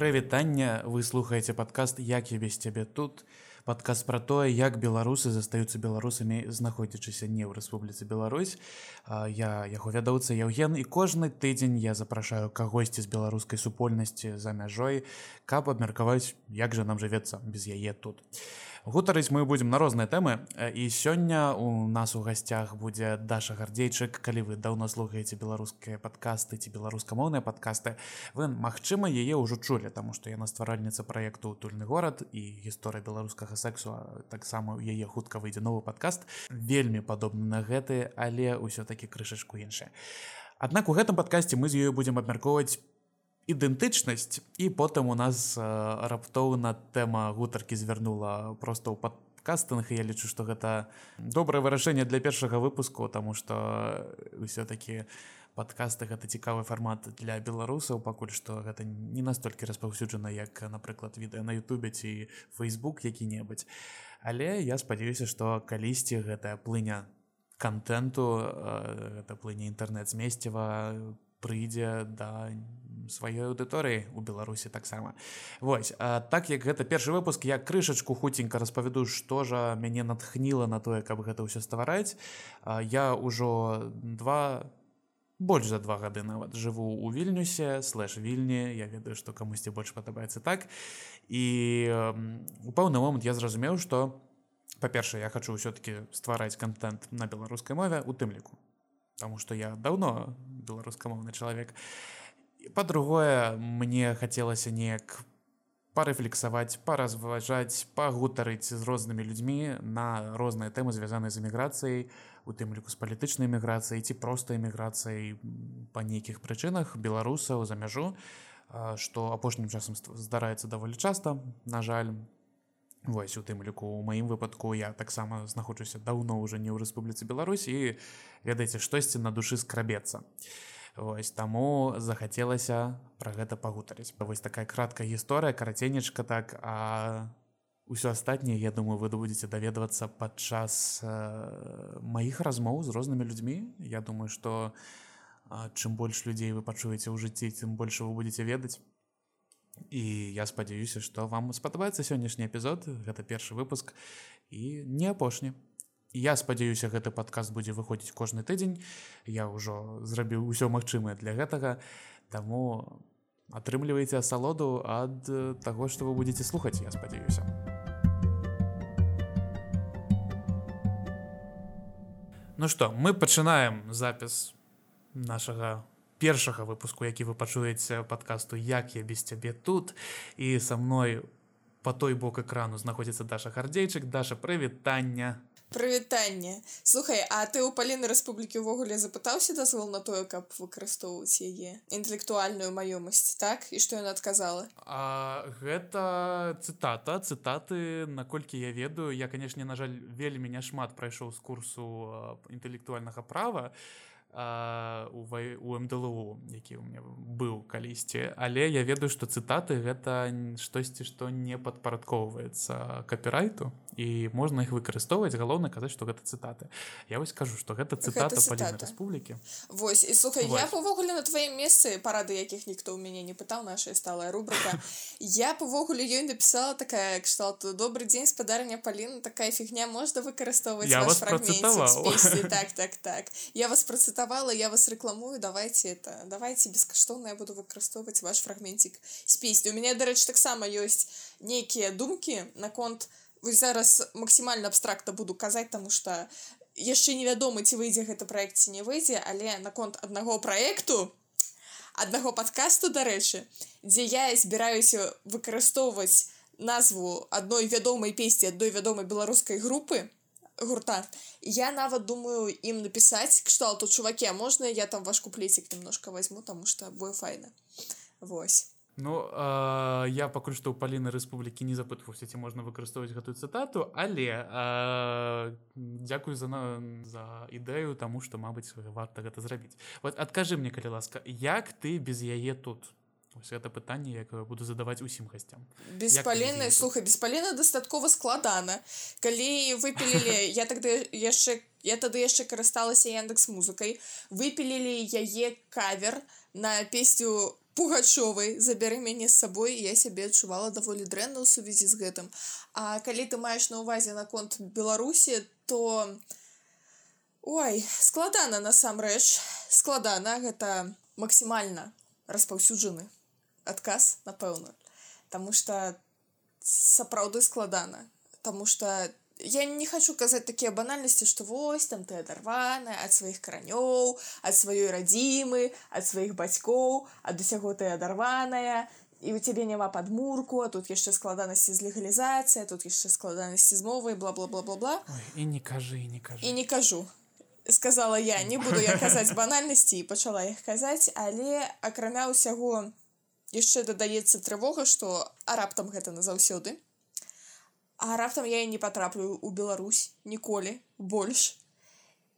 прывітання вы слухаеце падкаст як я без цябе тут падказ пра тое як беларусы застаюцца беларусамі знаходзячыся не ў рэспубліцы Беларусь. Я яго вядоўца Яўген. І кожны тыдзень я запрашаю кагосьці з беларускай супольнасці за мяжой каб абмеркаваць як жа нам жывецца без яе тут. а гутарыць мы будзем на розныя тэмы. І сёння у нас у гасцях будзе даша гардзейчык. Калі вы даўно слухаеце беларускія падкасты ці беларускамоўныя падкасты вы магчыма яе ўжо чулі таму што яна стваральніца праекту утульны горад і гісторыя беларускага сексу таксама у яе хутка выйдзе новы падкаст вельмі падобны на гэты але ўсё-такі крышачку іншае. Аднак у гэтым падкасці мы з ёю будзем абмяркоўваць ідэнтычнасць і потым у нас раптоўна тэма гутаркі звярнула просто ў падкастынг я лічу што гэта добрае вырашэнне для першага выпуску тому что ўсё-таки подкасты гэта цікавы фармат для беларусаў пакуль што гэта не настолькі распаўсюджана як напрыклад відэа на Ютубе ці Facebook які-небудзь. Але я спадзяюся што калісьці гэтая плыня контенту это плыне інтэрнэт змесціва прыйдзе да сваёй аўдыторыі у беларусі таксама Вось а, так як гэта першы выпуск я крышачку хуценька распавяду што жа мяне натхніла на тое каб гэта ўсё ствараць. Я ўжо два больш за два гады нават жыву у вільнюсе слэш вільні я ведаю што камусьці больш падабаецца так. І у пэўны момант я зразумеў што па-першае я хочу ўсё-таки ствараць контент на беларускай мове у тым ліку. Таму што я даўно беларускамоўны чалавек. і по-другое мне хацелася неяк парэфлексаваць паразважаць пагутарыць з рознымі людзьмі на розныя тэмы звязаныя з эміграцыяй у тым ліку з палітычнай эміграцыяй ці проста эміграцыяй па нейкіх прычынах беларусаў за мяжу што апошнім часам здараецца даволі часта на жаль. Вось у тым ліку у маім выпадку я таксама знаходжуся даўно уже не ў рэспубліцы Беларусь і ведаеце штосьці на душы скрабецца і Вось таму захацелася пра гэта пагутарыць. Вось такая краткая гісторыя, караценечка так, а ўсё астатняе, я думаю, вы будзеце даведвацца падчас э, маіх размоў з рознымі людзьмі. Я думаю, што э, чым больш людзей вы пачуеце ў жыцці, тым больш вы будзеце ведаць. І я спадзяюся, што вам спадабаецца сённяшні эпізод, гэта першы выпуск і не апошні я спадзяюся гэты падказ будзе выходзіць кожны тыдзень. Я ўжо зрабіў усё магчымае для гэтага. Таму атрымліваеце асалоду ад таго што вы будетеце слухаць я спадзяюся. Ну што мы пачынаем запіс нашага першага выпуску які вы пачуеце падкасту як я без цябе тут і са мной по той бок экрану знаходзіцца даша хардзейчык. Даша прывітання прывітанне слухай а ты ў паліны рэспублікі ўвогуле запытаўся дазвол на тое каб выкарыстоўваць яе інтэлектуальную маёмасць так? І што яна адказала а, гэта цытата цытаты наколькі я ведаю. Я канешне на жаль вельмі няшмат прайшоў з курсу інтэлектуальнага права. і у, у мДлу які у меня быў калісьці але я ведаю што цытаты гэта штосьці што не падпарадкоўваецца капірайту і можна іх выкарыстоўваць галоўна казаць што гэта цытаты я вось скажу што гэта цытата паліны рэспублікі Вось і слухай вось. я павогуле на тваім месцы парады якіх ніхто ў мяне не пытаў наша сталая рубрика. Я павогуле ёй напісала такая кшталт добрый дзень спадарня паліна такая фігня можна выкарыстоўваць я вас так так так. Я вас працытала заставала я вас рекламую давайте это давайте бескаштоўна я буду выкарыстоўваць ваш фрагментик з песні у меня дарэчы таксама ёсць нейкія думкі наконт вы зараз максімальна абстракта буду казаць тому что яшчэ невядома ці выйдзе гэта проекце не выйдзе але наконт аднаго проекту аднаго подкасту дарэчы дзе я збіраюся выкарыстоўваць назву адной вядомай песні адной вядомай беларускай групы гурта я нават думаю ім напісаць кшталту чувакі а можна я там ваш куплецік немножко возьму тому что бо файна Вось. Ну э, я пакуль што ў паліны рэспублікі не запытваўся ці можна выкарыстоўваць гэтую цытату але э, дзякую за на за ідэю таму што мабыць варта гэта зрабіць вот адкажы мне калі ласка як ты без яе тут Ось это пытанне якое буду задаваць усім гасцям беспаленная слуха беспалена дастаткова складана. Калі выпілілі я тогда яшчэ я тады яшчэ карысталася яндекс музыкай выпілілі яе кавер на песню пугачовай забяры мяне з сабой я сябе адчувала даволі дрэнна ў сувязі з гэтым. А калі ты маеш на ўвазе наконт беларусі то ой складана насамрэч. Складана гэта максімальна распаўсюджаны адказ напэўна Таму что сапраўды складана. Таму что я не хочу казаць такія банальнасці што вось там ты адарваная ад сваіх каранёў ад сваёй радзімы ад сваіх бацькоў ад усяго ты адарваная і у цябе няма падмурку а тут яшчэ складанасці з легалізацыя тут яшчэ складанасці з мовай бла-бла-бла-бла-бла і не кажы не кажу і не кажу. Сказала я не буду я казаць банальнасці і пачала іх казаць але акрамя ўсяго яшчэ дадаецца трывога што а раптам гэта назаўсёды А раптам я і не патраплю ў Беларусь ніколі больш.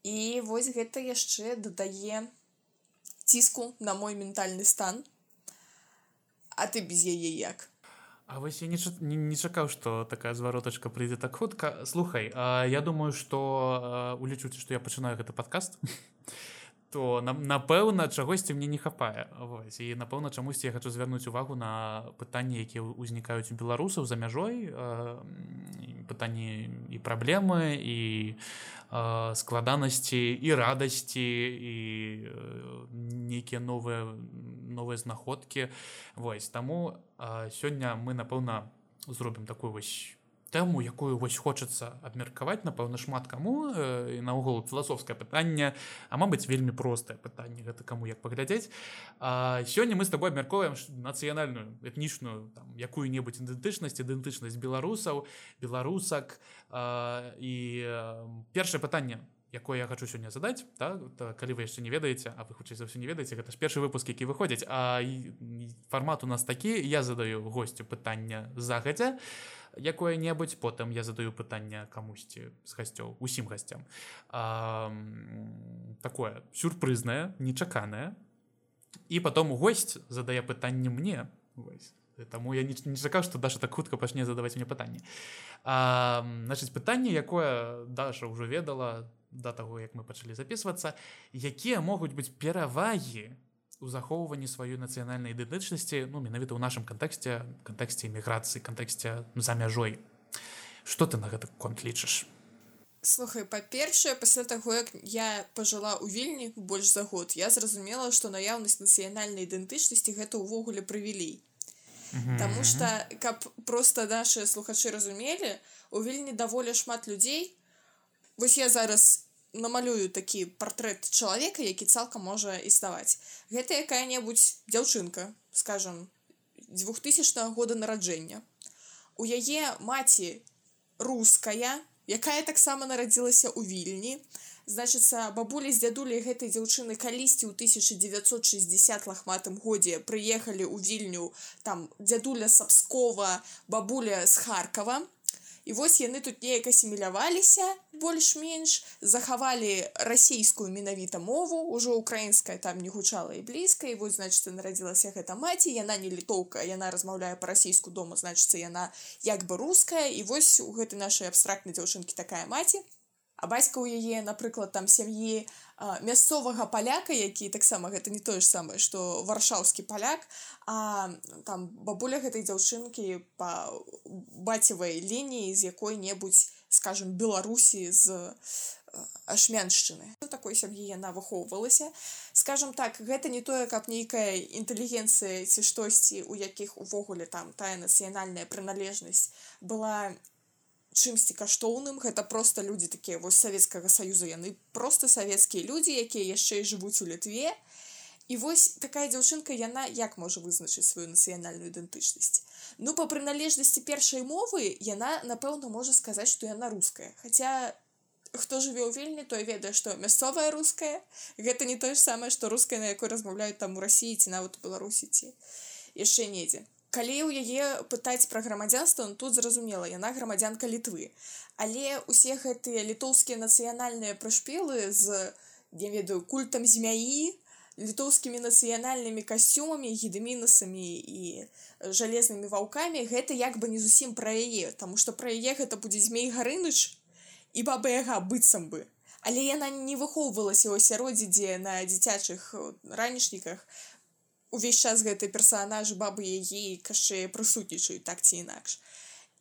І вось гэта яшчэ дадае ціску на мой ментальны стан. А ты без яе як. А вось я не, не, не чакаў, што такая зваротачка прыйдзе так хутка. Слухай, а, я думаю, што улічуце, што я пачынаю гэты падкаст то напэўна чагосьці мне не хапае. Вось. і напэўна чамусьці я хочу звярнуць увагу на пытанні якія ўзнікаюць у беларусаў за мяжой пытанні і праблемы і складанасці і радасці і нейкія новыя новыя знаходкі. Вось. Таму сёння мы напэўна зробім такую вось тэму якую вось хочацца абмеркаваць напэўна шмат каму і э, наогул філасофскае пытанне а мабыць вельмі простае пытанне гэта каму як паглядзець. Сёння мы з тобой абмяркоўваем нацыянальную этнічную якую-небудзь ідэнтычнасць ідэнтычнасць беларусаў беларусак. А, і першае пытанне якое я хочу сёння задаць так то, калі вы яшчэ не ведаеце а вы хутчэй за ўсё не ведаеце гэта ж першы выпуск які выходзяць а фармат у нас такі я задаю госцю пытання загадзя. а якое-небудзь потым я задаю пытанне камусьці з гасцёў усім гасцям. Такое сюрпрызнае нечаканае. І потом гость задае пытанне мне. Таму я не, не чакаў што даша так хутка пачне задаваць мне пытанне. Значыць пытанне якое даша ўжо ведала да таго як мы пачалі записывацца якія могуць быць перавагі у захоўванні сваёй нацыянальнай ідэнтычнасці ну менавіта ў нашым кантэксце кантэксце эміграцыі кантэксце за мяжой. Что ты на гэта конт лічыш? Слухай па-першае пасля таго як я пажыла ў вільні больш за год я зразумела што наяўнасць нацыянальнай ідэнтычнасці гэта ўвогуле прывілей. Таму што каб проста нашыя слухачы разумелі у вільні даволі шмат людзей. Вось я зараз намалюю такі партрэт чалавека які цалкам можа існаваць. Гэта якая-небудзь дзяўчынка скажем 2000 года нараджэння. У яе маці руская якая таксама нарадзілася ў вільні. Значыцца бабулі з дзядулей гэтай дзяўчыны калісьці ў 1960 лахматым годзе прыехалі ў вільню там дзядуля сапскова бабуля з харкава І вось яны тут неяк асіміляваліся больш-менш захавалі расійскую менавіта мову ўжо украінская там не гучала і блізка і вось значыцца нарадзілася гэта маці яна не літоўка яна размаўляе па-расійску дома значыцца яна як бы руская і вось у гэтай нашай абстрактнай дзяўчынкі такая маці. А бацька ў яе напрыклад там сям'і мясцовага паляка які таксама гэта не тое ж самае што варшаўскі паляк а там бабуля гэтай дзяўчынкі па бацевай лініі з якой-небудзь скажем беларусі з ашмяншчыны. Такой сям'і яна выхоўвалася. Скажем так гэта не тое каб нейкая інтэлігенцыя ці штосьці у якіх увогуле там тая нацыянальная прыналежнасць была чымсьці каштоўным гэта просто людзі такія вось савецкага саюза яны просто савецкія людзі якія яшчэ і жывуць у літве. І вось такая дзяўчынка яна як можа вызначыць сваю нацыянальную ідэнтычнасць? Ну па прыналежнасці першай мовы яна напэўна можа сказаць што яна руская. Хаця хто жыве ў вельні той ведае што мясцовая руская. Гэта не тое ж самае што руская на якой размаўляюць там у рассіі ці нават беларусі ці яшчэ недзе калі ў яе пытаць пра грамадзянства ну, тут зразумела яна грамадзянка літвы. Але усе гэтыя літоўскія нацыянальныя прышпелы з не ведаю культам змяі літоўскімі нацыянальнымі касцюмамі гідэмінасамі і жалезнымі ваўкамі гэта як бы не зусім пра яе таму што пра яе гэта будзе змей гарыныч і бабага быццам бы. Але яна не выхоўвалася ў асяроддзі дзе на дзіцячых ранішніках увесь час гэты персанаж бабы яе кашчэ прысутнічаюць так ці інакш.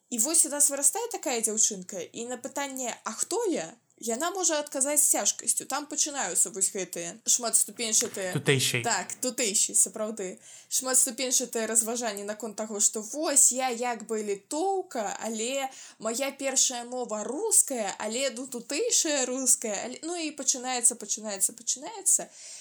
І вось у нас вырастае такая дзяўчынка і на пытанне а хто я яна можа адказаць цяжкасцю. Там пачынаюцца вось гэтыя шматступеньчатыя тутэйшай. Так тутэйші сапраўды. Шматступеньчатае разважанне наконт таго што вось я як бы літоўка але моя першая мова руская але ну тутэйшая руская але... ну і пачынаецца пачынаецца пачынаецца. і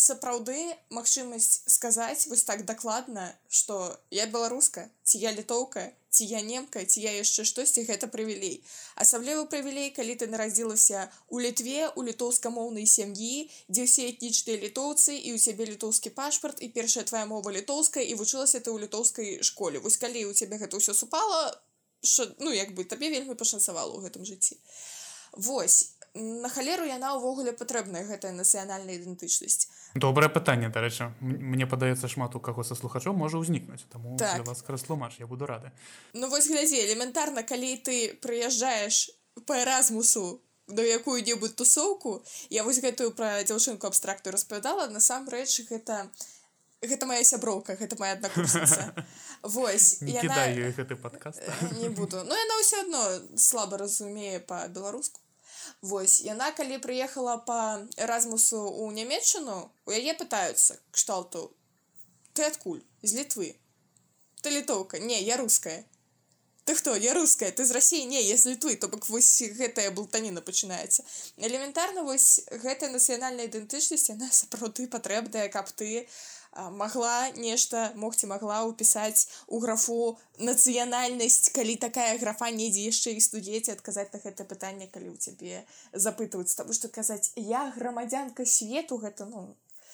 сапраўды магчымасць сказаць вось так дакладна што я беларуска ці я літоўка ці я немка ці я яшчэ штосьці гэта прывілей асаблівы прывілей калі ты нарадзілася у літве у літоўскамоўнай сям'і дзе ўсе этнічныя літоўцы і ў цябе літоўскі пашпарт і першая твоя мова літоўская і вучылася ты ў літоўскай школе. Вось калі у цябе гэта ўсё супала що ну як бы табе вельмі пашанцавала ў гэтым жыцці Вось на халеру яна ўвогуле патрэбная гэтая нацыянальная ідэнтычнасць. Добрае пытанне дарэчы. Мне падаецца шмат у каго са слухачом можа ўзнікнуць таму так. вас растлумач я буду рады. Ну вось глядзі элементарна калі ты прыязджаеш по эразмусу до якую-небудзь тусоўку я вось гэтую пра дзяўчынку абстракту распавядала насамрэч гэта гэта моя сяброўка гэта моя аднакурсніца. Вось яна... гэты падкаст. Не буду. Ну яна ўсё адно слаба разумее па-беларуску Вось яна калі прыехала па эразмусу ў нямецчыну у яе пытаюцца кшталту ты адкуль? З літвы ты літоўка? Не я руская ты хто? Я руская ты з рассіі не я з літвы то бок вось гэтая блтаніна пачынаецца. Элементарна вось гэтая нацыянальная ідэнтычнасць яна сапраўды патрэбная каб ты а магла нешта могці магла ўпісаць у графу нацыянальнасць калі такая графа недзе яшчэ і студзеце адказаць на гэта пытанне калі ў цябе запытваюць. Таму што казаць я грамадзянка свету гэта ну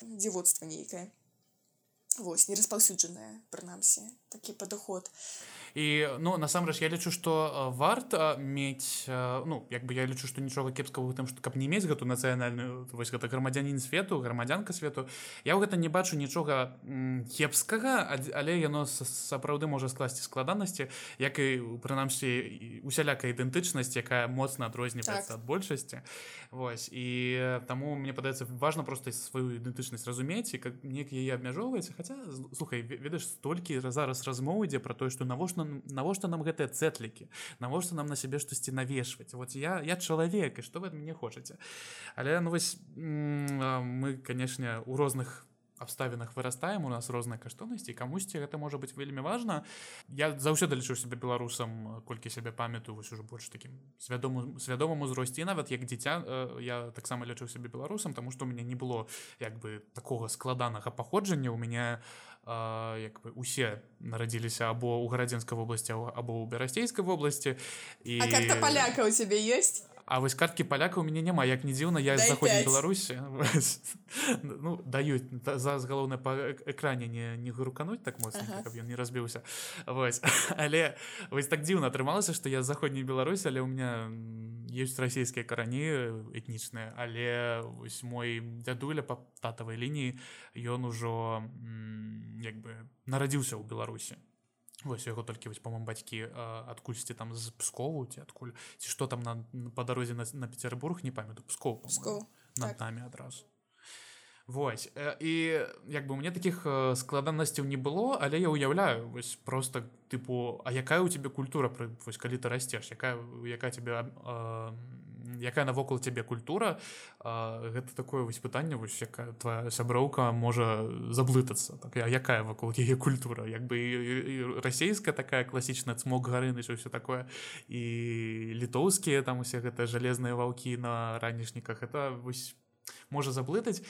дзіводства нейкае. Вось не распаўсюджаная прынамсі такі падыход і ну насамрэч я лічу што варта мець ну як бы я лічу што нічога кепскага у тым што каб не мець гэту нацыянальную вось гэта грамадзянін свету грамадзянка свету. Я ў гэта не бачу нічога кепскага але яно сапраўды можа скласці складанасці як і прынамсі усялякая ідэнтычнасць якая моцна адрозніваецца так. ад большасці. Вось і таму мне падаецца важна проста сваю ідэнтычнасць разумець і как неяк яе абмяжоўваецца. Хаця слухай ведаеш столькі зараз размовы ідзе пра тое што навошта навошта нам гэтыя цэтлікі навошта нам на сябе штосьці навешваць вот я я чалавек і што вы мяне хочаце але ну вось мы канешне у розных абставінах вырастаем у нас розныя каштоўнасці камусьці гэта можа быць вельмі важна я заўсёды лічу сябе беларусам колькі сябе памятаю вось ужо больш такім свядому свядомаму узросце нават як дзіця я таксама лічыў сябе беларусам тому што у мяне не было як бы такога складанага паходжання. У мяне як бы усе нарадзіліся або ў гарадзенскай вобласці або ў берасцейскай вобласці. І паляка у цябе ёсць А вось карткі паляка у мяне няма як не дзіўна я заходзі беларусі ну даюць за галоўна па экране не не грукануць так моцна ага. каб ён не разбіўся вось але вось так дзіўна атрымалася што я заходняй беларусі але у меня ёсць расійскія карані этнічныя але вось мой дзядуля па татавай лініі ён ужо як бы нарадзіўся ў беларусі вось яго толькі вось па-мо бацькі адкульсьці там з пскову ці адкуль ці што там на па дарозе на, на петербург не памятаю псков над так. намі адразу Вось і як бы мне таких складанасцяў не было але я уяўляю вось просто тыпу А якая у тебе культура пры вось калі ты расцеш якая якая тебе якая навокал цябе культура а, гэта такое вось пытанне вось якая твоя сяброўка можа заблытацца. Так якая вакол яе культура? Як бы расійская такая класічная цмок гарыны ўсё такое і літоўскія там усе гэта жалезныя ваўкі на ранішніках. Это вось можа заблытаць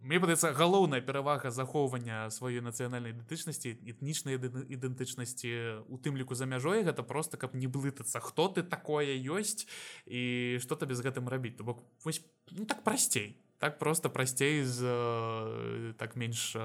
Мне падаецца галоўная перавага захоўвання сваёй нацыянальнай ідэнтычнасці этнічнай ідэнтычнасці у тым ліку за мяжой гэта просто каб не блытацца хто ты такое ёсць і што табе з гэтым рабіць? То бок вось ну, так прасцей так просто прасцей з так менш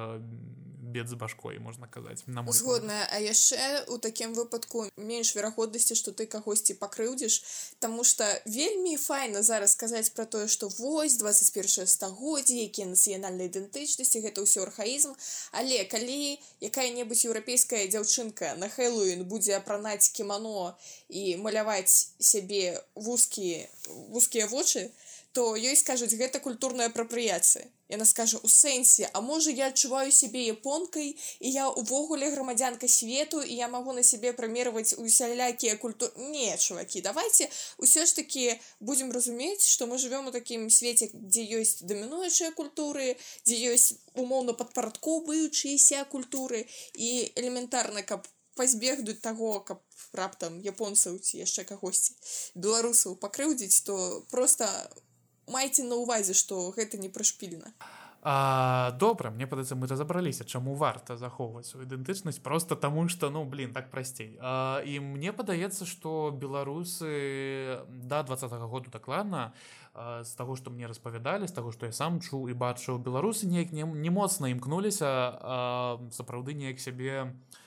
бед з башкой можна казаць на згодная А яшчэ у такім выпадку менш верагоднасці што ты кагосьці пакрыўдзіш Таму что вельмі файна зараз сказаць про тое что вось 21 стагоддзе якія нацыянальнай ідэнтычнасці гэта ўсё архаізм. Але калі якая-небудзь еўрапейская дзяўчынка на хэллоуін будзе апранаць кімано і маляваць сябе вузкія вузкія вочы то ёй скажуць гэта культурная апрапрыяцыя яна скажа у сэнсе а можа я адчуваю сябе японкай і я увогуле грамадзянка свету і я магу на сябе прымерваць усялякія культуры не чувакі давайте ўсё ж таки будзем разумець што мы живвем у такім свеце дзе ёсць дамінуючыя культуры дзе ёсць умоўна падпарадкоўваючыеся культуры і элементарна каб пазбегнуць таго каб раптам японцаў ці яшчэ кагосьці беларусаў пакрыўдзіць то просто майце на ўвазе што гэта не прышпільна А, добра мне падаецца мы разабраліся чаму варта захоўваць сваю ідэнтычнасць просто таму что ну блин так прасцей. А, і мне падаецца что беларусы да двадцатого году дакладна з таго што мне распавядалі з таго што я сам чуў і бачыў беларусы неяк не, не моцна імкнуліся сапраўды неяк сябе не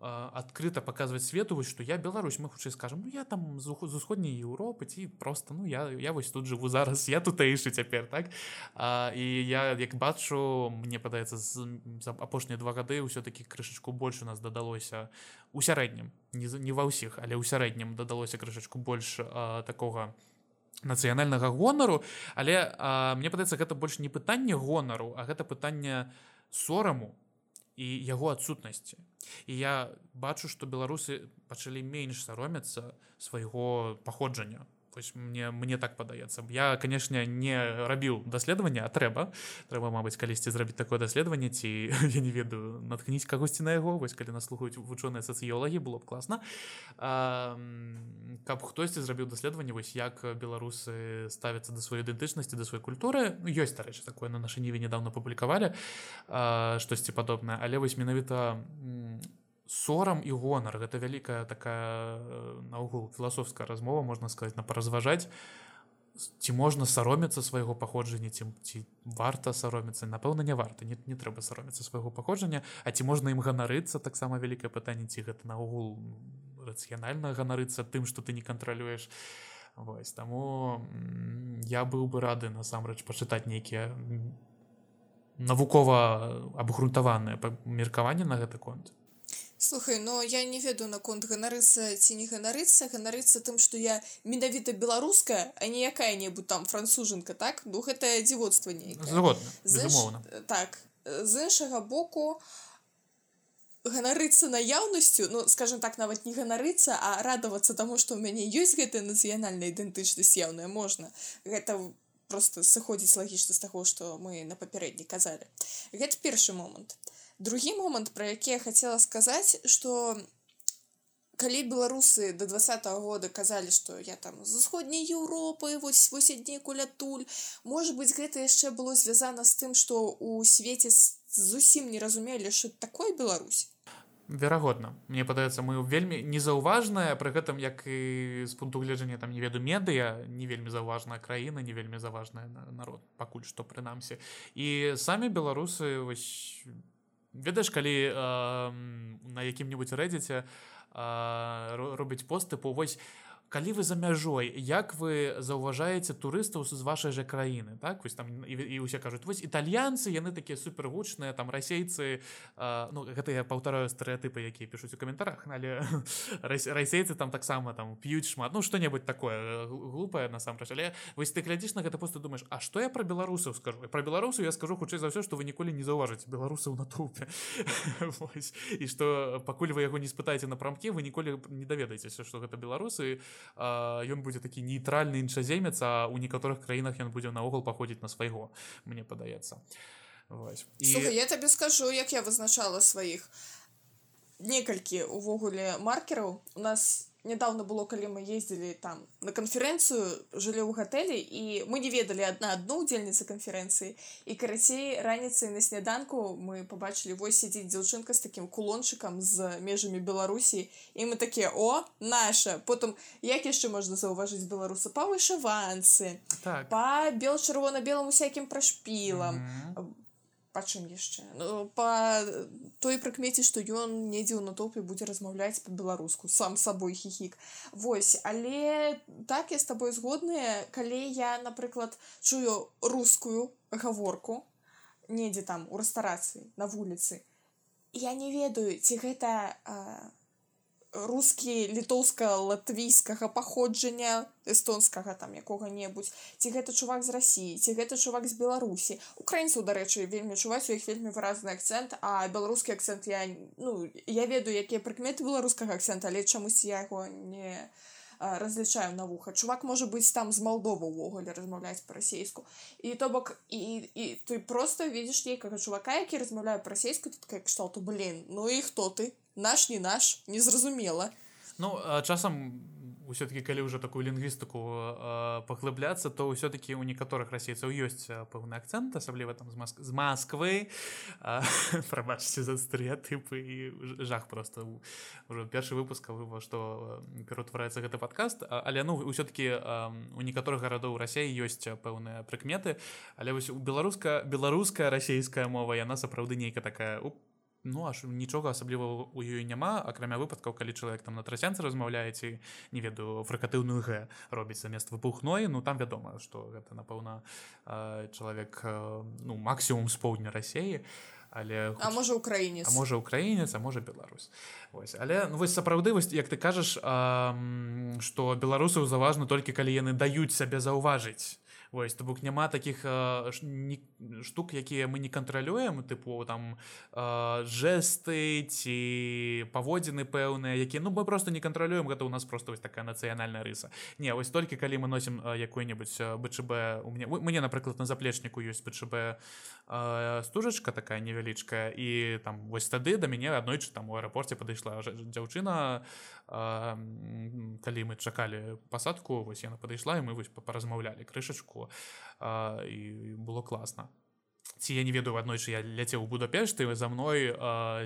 адкрыта паказваць свету вось што я Беларусь мы хутчэй скажем ну я там з усходняй Еўропы ці просто ну я я вось тут жыву зараз я тутэйшы цяпер так? А, і я як бачу мне падаецца з апошнія два гады ўсё-таки крышачку больш у нас дадалося у сярэднім не не ва ўсіх але ў сярэднім дадалося крышачку больш а, такога нацыянальнага гонару але а, мне падаецца гэта больш не пытанне гонару а гэта пытанне сораму і яго адсутнасці і я бачу што беларусы пачалі менш саромецца свайго паходжання Вось мне мне так падаецца я канешне не рабіў даследавання а трэба трэба мабыць калісьці зрабіць такое даследаванне ці я не ведаю наткніць кагосьці на яго вось калі нас слухаюць вучоныя сацыёлагі было б класна а, каб хтосьці зрабіў даследаванне вось як беларусы ставяцца да сваёй ідэнтычнасці да сваёй культуры ну, ёсць дарэчы такое на нашай ніве недавно публікавалі штосьці падобнае але вось менавіта у сорам і гонар гэта вялікая такая э, наогул філасофская размова можна сказать на паразважаць ці можна саромецца свайго паходжання ці ці варта саромецца напэўна не варта не, не трэба саромецца свайго паходжання А ці можна ім ганарыцца таксама вялікае пытанне ці гэта наогул рацыянальна ганарыцца тым што ты не кантралюеш. Вось таму я быў бы рады насамрэч пачытаць нейкія навукова абгрунтаваныя меркаванне на гэты конт Слухай, но я не ведаю наконт ганарыцца ці не ганарыцца, ганарыцца тым, што я менавіта беларуская, а не якая-небудзь там францужанка, так? Ну гэта дзіводства нейкае. Так з іншага боку ганарыцца наяўнасцю, ну скажем так нават не ганарыцца, а радавацца таму, што ў мяне ёсць гэтая нацыянальная ідэнтычнасць яўная можна. Гэта просто сыходзіць лагічна з таго, што мы на папярэдні казалі. Гэта першы момант другі момант про які я хотела сказаць что калі беларусы до два -го года казалі что я там з усходняй Еўропы вось вось аднекуль адтуль может быть гэта яшчэ было звязана з тым что у свеце зусім не разумелі що такое Беларусь. Верагодна. Мне падаецца мы вельмі незаўважная пры гэтым як і з пункту гледжання там не веду медыя не вельмі заўважная краіна не вельмі заважная народ пакуль што прынамсі. І самі беларусы вось ведаеш калі э, на якім-небудзь рэдзіце э, робіць поступу вось калі вы за мяжой як вы заўважаеце турыстаў з вашай жа краіны? Так? Вось там і, і усе кажуць вось італьянцы яны такія супергучныя там расейцы ну гэта я паўтараю стэеатыпы якія пішуць у каментарах але расейцы там таксама там п'юць шмат ну что-небудзь такое глупае насамрэч але вось ты глядзіш на гэта просто думаешь А что я про беларусаў скажу? Про беларусу я скажу хутчэй за ўсё что вы ніколі не заўважыце беларусаў на тупе. І что пакуль вы яго не спытаеце на прамкі вы ніколі не даведаецеся что гэта беларусы ён будзе такі нейтральны іншаземец а у некаторых краінах ён будзе наогул паходзіць на свайго мне падаецца і Слухай, я табе скажу як я вызначала сваіх некалькі увогуле маркераў у нас нядаўна было калі мы ездзілі там на канферэнцыю жылі ў гатэлі і мы не ведалі адна адну удзельніцы канферэнцыі і карацей раніцай на сняданку мы побачылі вось сядзіць дзяўчынка з такім кулончыкам з межамі беларусі і мы такія о наша! Потым як яшчэ можна заўважыць беларуса па вышыванцы так. па бел чырвона-белым усякім прашпілам mm -hmm па чым яшчэ ну, па той прыкмеце што ён недзе ў натоўпе будзе размаўляць па-беларуску сам сабой хіхік Вось але так я з табой згодная калі я напрыклад чую рускую гаворку недзе там у рэстарацыі на вуліцы я не ведаю ці гэта а, рускі літоўска-латвійскага паходжання эстонскага там якога-небудзь. Ці гэта чувак з рассіі ці гэта чувак з беларусі. Украінцаў дарэчы вельмі чуваць у іх вельмі выразны акцэнт а беларускі акцэнт я ну я ведаю якія прыкметы беларускага акцэнта але чамусь я яго не разлічаю на вуха. Чувак можа быць там з малдова ўвогуле размаўляць па-расейску і то бок і, і ты просто видишь нейкага чувака які размаўляю па-расейску такая кшталту блин ну і хто ты? Наш не наш незразумела ну часам все-таки калі уже такую лінгвістыку паглыбляцца то ўсё-таки у некаторых расейцаў ёсць пэўны акцент асабліва там з Маск... з Масквы прабачце за стэеатыпы і жах просто. Уже першы выпуска вы што пераўтвараецца гэты падкаст але ну ўсё-таки у некаторых гарадоў рассеі ёсць пэўныя прыкметы але вось у беларуска беларуская расійская мова яна сапраўды нейка такая. У ну аж нічога асабліва у ёй няма акрамя выпадкаў калі чалавек там на трасянцы размаўляеце не ведаю фрыкатыўную г робіць замест выпухной ну там вядома что гэта напэўна чалавек ну максімум з поўдня рассеі але а можа украінец. Можа украінец а можа Беларусь ось але ну, вось сапраўды вось як ты кажаш что беларусаў заважна толькі калі яны даюць сабе заўважыць Вось то бок няма таких э, штук якія мы не кантралюем тыпу там э, жесты ці паводзіны пэўныя якія ну мы просто не кантралюем гэта у нас просто вось такая нацыянальная рыса. Не вось толькі калі мы носім якой-небудзь бчб у мне мне напрыклад на заплечніку ёсць бчб стужачка такая невялічкая і там вось тады да мяне аднойчы там у аэрапорце падышла дзяўчына калі мы чакалі пасадку вось яна падышла і мы вось паразмаўлялі крышачку і было класна ці я не ведаю аднойчы я ляцеў у будапешты за мной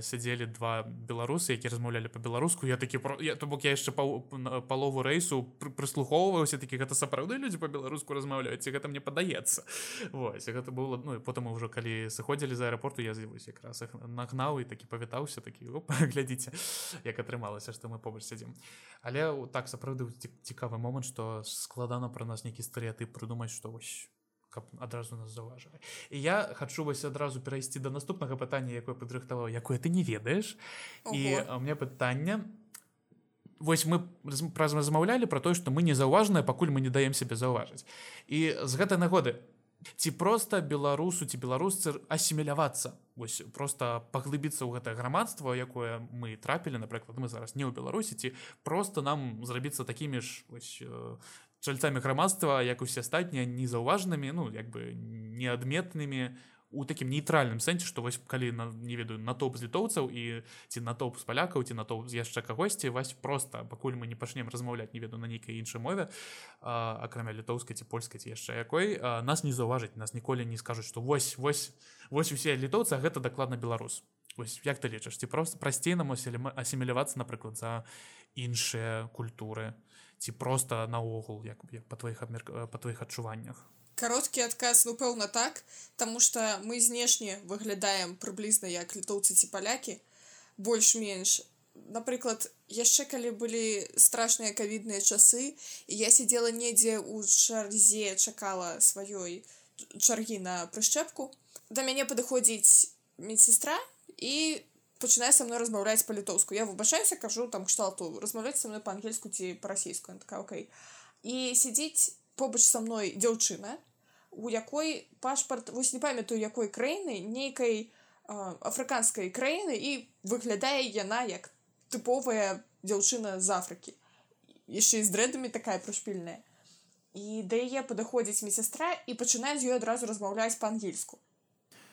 сядзелі два беларусы які размаўлялі по-беларуску я такі я то бок я яшчэ палову рэйсу прыслухоўваўся такі гэта сапраўды людзі по-беларуску размаўляюць гэта мне падаецца Вось гэта было ну і потым ўжо калі сыходзілі з аэрапорту я з'явусь якраз іх нагнаў і такі павітаўся такі глядзіце як атрымалася што мы побач сядзім але так сапраўды цікавы момант што складана пра нас нейкі стэеатып прыдумаць што вось каб адразу нас заўважылі. І я хачу вось адразу перайсці да наступнага пытання якое падрыхтаваў якое ты не ведаеш. І у меня пытання вось мы праз размаўлялі про тое што мы незаўважныя пакуль мы не даем себе заўважыць. І з гэтай нагоды ці просто беларусу ці беларусцы асімілявацца? Вось просто паглыбіцца ў гэтае грамадства якое мы трапілі напрыклад мы зараз не ў беларусі ці просто нам зрабіцца такімі ж вось чальцамі грамадства як усе астатнія незаўважнымі ну як бы неадметнымі у такім нейтральным сэнсе што вось калі на не ведаю натоп з літоўцаў і ці натоп з палякаў ці натоп з яшчэ кагосьці вось просто пакуль мы не пачнем размаўляць не веду на нейкай іншай мове акрамя літоўскай ці польскай ці яшчэ якой а, нас не заўважыць нас ніколі не скажуць што вось вось вось усе літоўцы гэта дакладна беларус. Вось як ты лічыш ці просто прасцей нам асімілявацца напрыклад за іншыя культуры ці просто наогул як як па твоих абмер па твоих адчуваннях? Кароткі адказ ну пэўна так тому что мы знешне выглядаем прыблізна як літоўцы ці палякі больш-менш. Напрыклад яшчэ калі былі страшныя кавідныя часы я сидела недзе у чарзе чакала сваёй чаргі на прышчэпку да мяне падыходзіць медсестра і пачынае са мной размаўляць па-літоўску я выбачаюся кажу там кшталту. Размаўляць са мной па-ангельску ці па-расійску такая окей і сядзіць побач са мной дзяўчына у якой пашпарт вось не памятаю якой краіны нейкай афрыканскай краіны і выглядае яна як тыповая дзяўчына з Афрыкі яшчэ з дрэдамі такая прышпільная і да яе падыходзіць медсестра і пачынае з ёй адразу размаўляць па-ангельску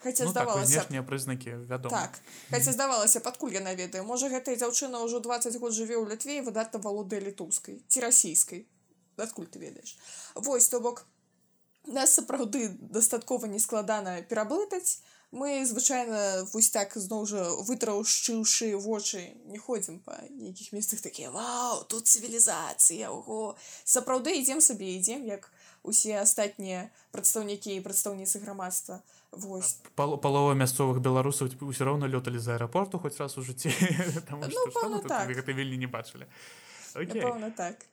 Хаця ну, здавалася так, прызнакі вядома так хаця здавалася падкуль яна ведае можа гэтая дзяўчына ўжо 20 год жыве ў літве выдатна валодае літоўскай ці расійскай адкуль ты ведаеш Вось то бок нас сапраўды дастаткова нескладана пераблытаць. Мы звычайна вось так зноў жа вытраўшчыўшы вочы не ходзім па нейкіх месцах такія Вау тут цывілізацыя Ого! Сапраўды ідзем сабе ідзем як усе астатнія прадстаўнікі і прадстаўніцы грамадства Вось. Пал палова мясцовых беларусаў ўсё роўна лёталі з аэрапорту хоць раз у жыцці ну, так. гэта вельмі не бачылі так.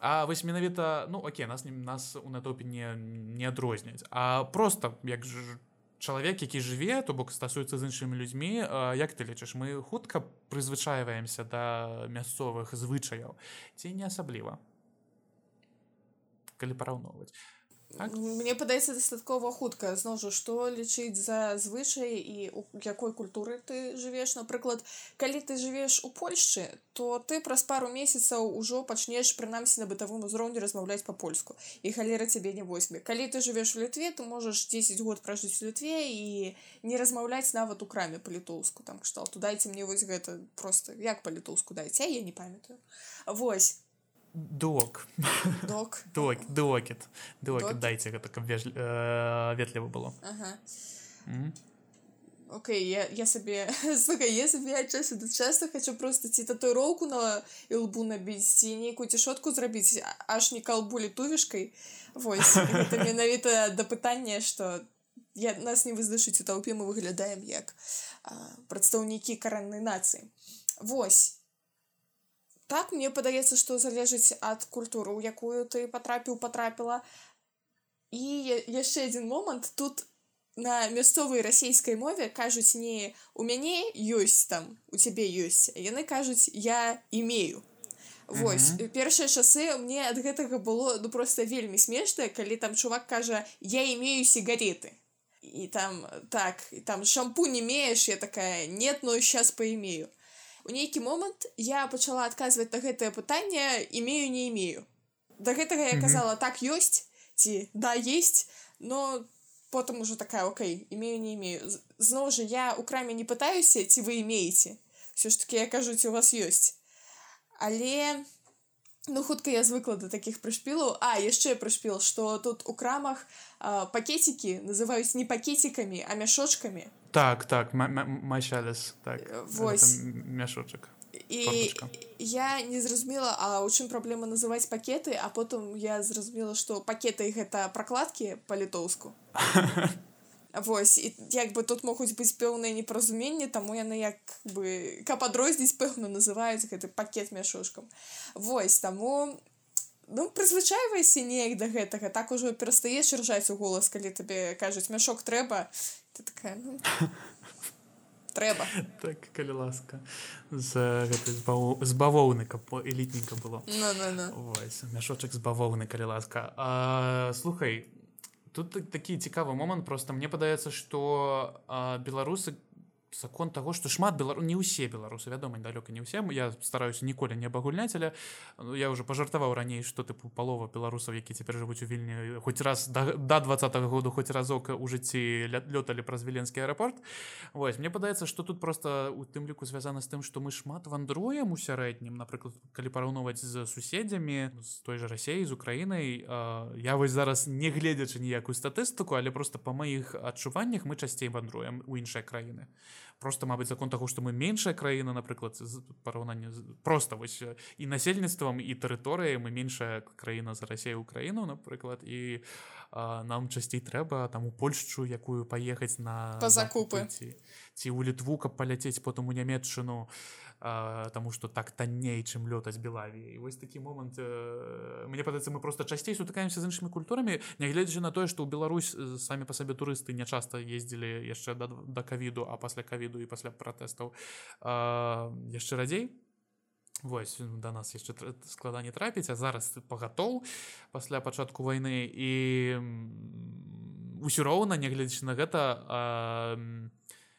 А вось менавіта ну Оке нас нас у натопе не не адрозняць а просто як ж чалавек які жыве то бок стасуецца з іншымі людзьмі як ты лічыш мы хутка прызвычайваемся да мясцовых звычаяў? Ці не асабліва? Калі параўноўваць Так? Мне падаецца дастаткова хутка зноў жа што лічыць за звычай і у якой культуры ты жывеш напрыклад калі ты жывеш у Польшчы то ты праз пару месяцаў ужо пачнеш прынамсі на бытавым узроўні размаўляць па-польску і халера цябе не возьме. Калі ты жывеш у літве ты можаш 10 год пражыць у літве і не размаўляць нават у краме па-літоўску там кшталту дайце мне вось гэта просто як па-літоўску дайце я не памятаю. Вось Док. Док. Док, докет. Докет, дайте гэта, каб ветліва было. Ага. Окей, я, я сабе слухай, я сабе ад часу да часу хочу просто ці татуіроўку на лбу набіць ці нейкую цішотку зрабіць аж не калбулі тувішкай вось гэта менавіта да пытання што я нас не вызначыць у таўпе мы выглядаем як прадстаўнікі караннай нацыі Вось так мне падаецца што залежыць ад культуры у якую ты патрапіў патрапіла і яшчэ адзін момант тут на мясцовай расійскай мове кажуць не у мяне ёсць там у цябе ёсць яны кажуць я имею Вось mm -hmm. першыя часы мне ад гэтага было ну просто вельмі смешна калі там чувак кажа я имею сигареты і там так і там шампунь имеешь? Я такая нет но сейчас поимею у нейкі момант я пачала адказваць на гэтае пытанне имею не имею. Да гэтага я казала так ёсць ці да есть но потым уже такая Окей имею не имею зноў жа я у краме не пытаюся ці вы имееце. Все ж таки я кажуць у вас ёсць але ну хутка я звыкла до таких прышпілаў а яшчэ прышпіл что тут у крамах пакетики называюць не пакетикамі а мяшочкамі так так майшалес так. Вось. мяшочак і Порточка. я не зразумела а у чым праблема называць пакеты а потым я зразумела что пакеты гэта прокладки па-літоўску Вось і як бы тут могуць быць пэўныя непаразуменні таму яны як бы каб адрозніць пэўна называюць гэты пакет мяшушкам. Вось таму ну прызвычайвайся неяк да гэтага так ужо перастаеш ржаць у голас калі табе кажуць мяшок трэба ты такая ну... трэба. Так калі ласка з гэтай з бавоўны каб элітніка было. No, no, no. мяшочак з бавоўны калі ласка. А, слухай тут такі цікавы момант просто мне падаецца што беларусы закон того что шмат белару не ўсе беларусы вядома далёка не ўсе я стараюся ніколі не абагульняць але ну, я уже пажартаваў раней что тыпу палова беларусаў які цяпер жывуць у вільні хоць раз да, да двадцатого году хоць разок у жыцці лёталі праз віленскі аэрапорт Вось мне падаецца что тут просто у тым ліку звязана з тым что мы шмат вандруем у сярэднім напрыклад калі параўноўваць з суседзямі з той же рассеі з украінай я вось зараз не гледзячы ніякую статыстыку але просто па маіх адчуваннях мы часцей вандруем у іншыя краіны просто мабыць закон таго што мы меншая краіна напрыклад параўнанне просто вось і насельніцтвам і тэрыторыяй мы меншая краіна за рассею украіну напрыклад і а, нам часцей трэба там у польшчу якую паехаць на па закупы. ці, ці ў літву каб паляцець потым у нямметчыну Таму што так танней чым лётаць белаві вось такі момант э, мне падаецца мы просто часцей сутыкаемся з іншымі культурамі нягледзячы на тое што ў Беларусь самі па сабе турысты не часта ездзілі яшчэ да, да кавіду а пасля кавіду і пасля пратэстаў яшчэ радзей Вось да нас яшчэ складанне трапіць а зараз пагатоў пасля пачатку вайны і ўсё роўна нягледзячы на гэта а,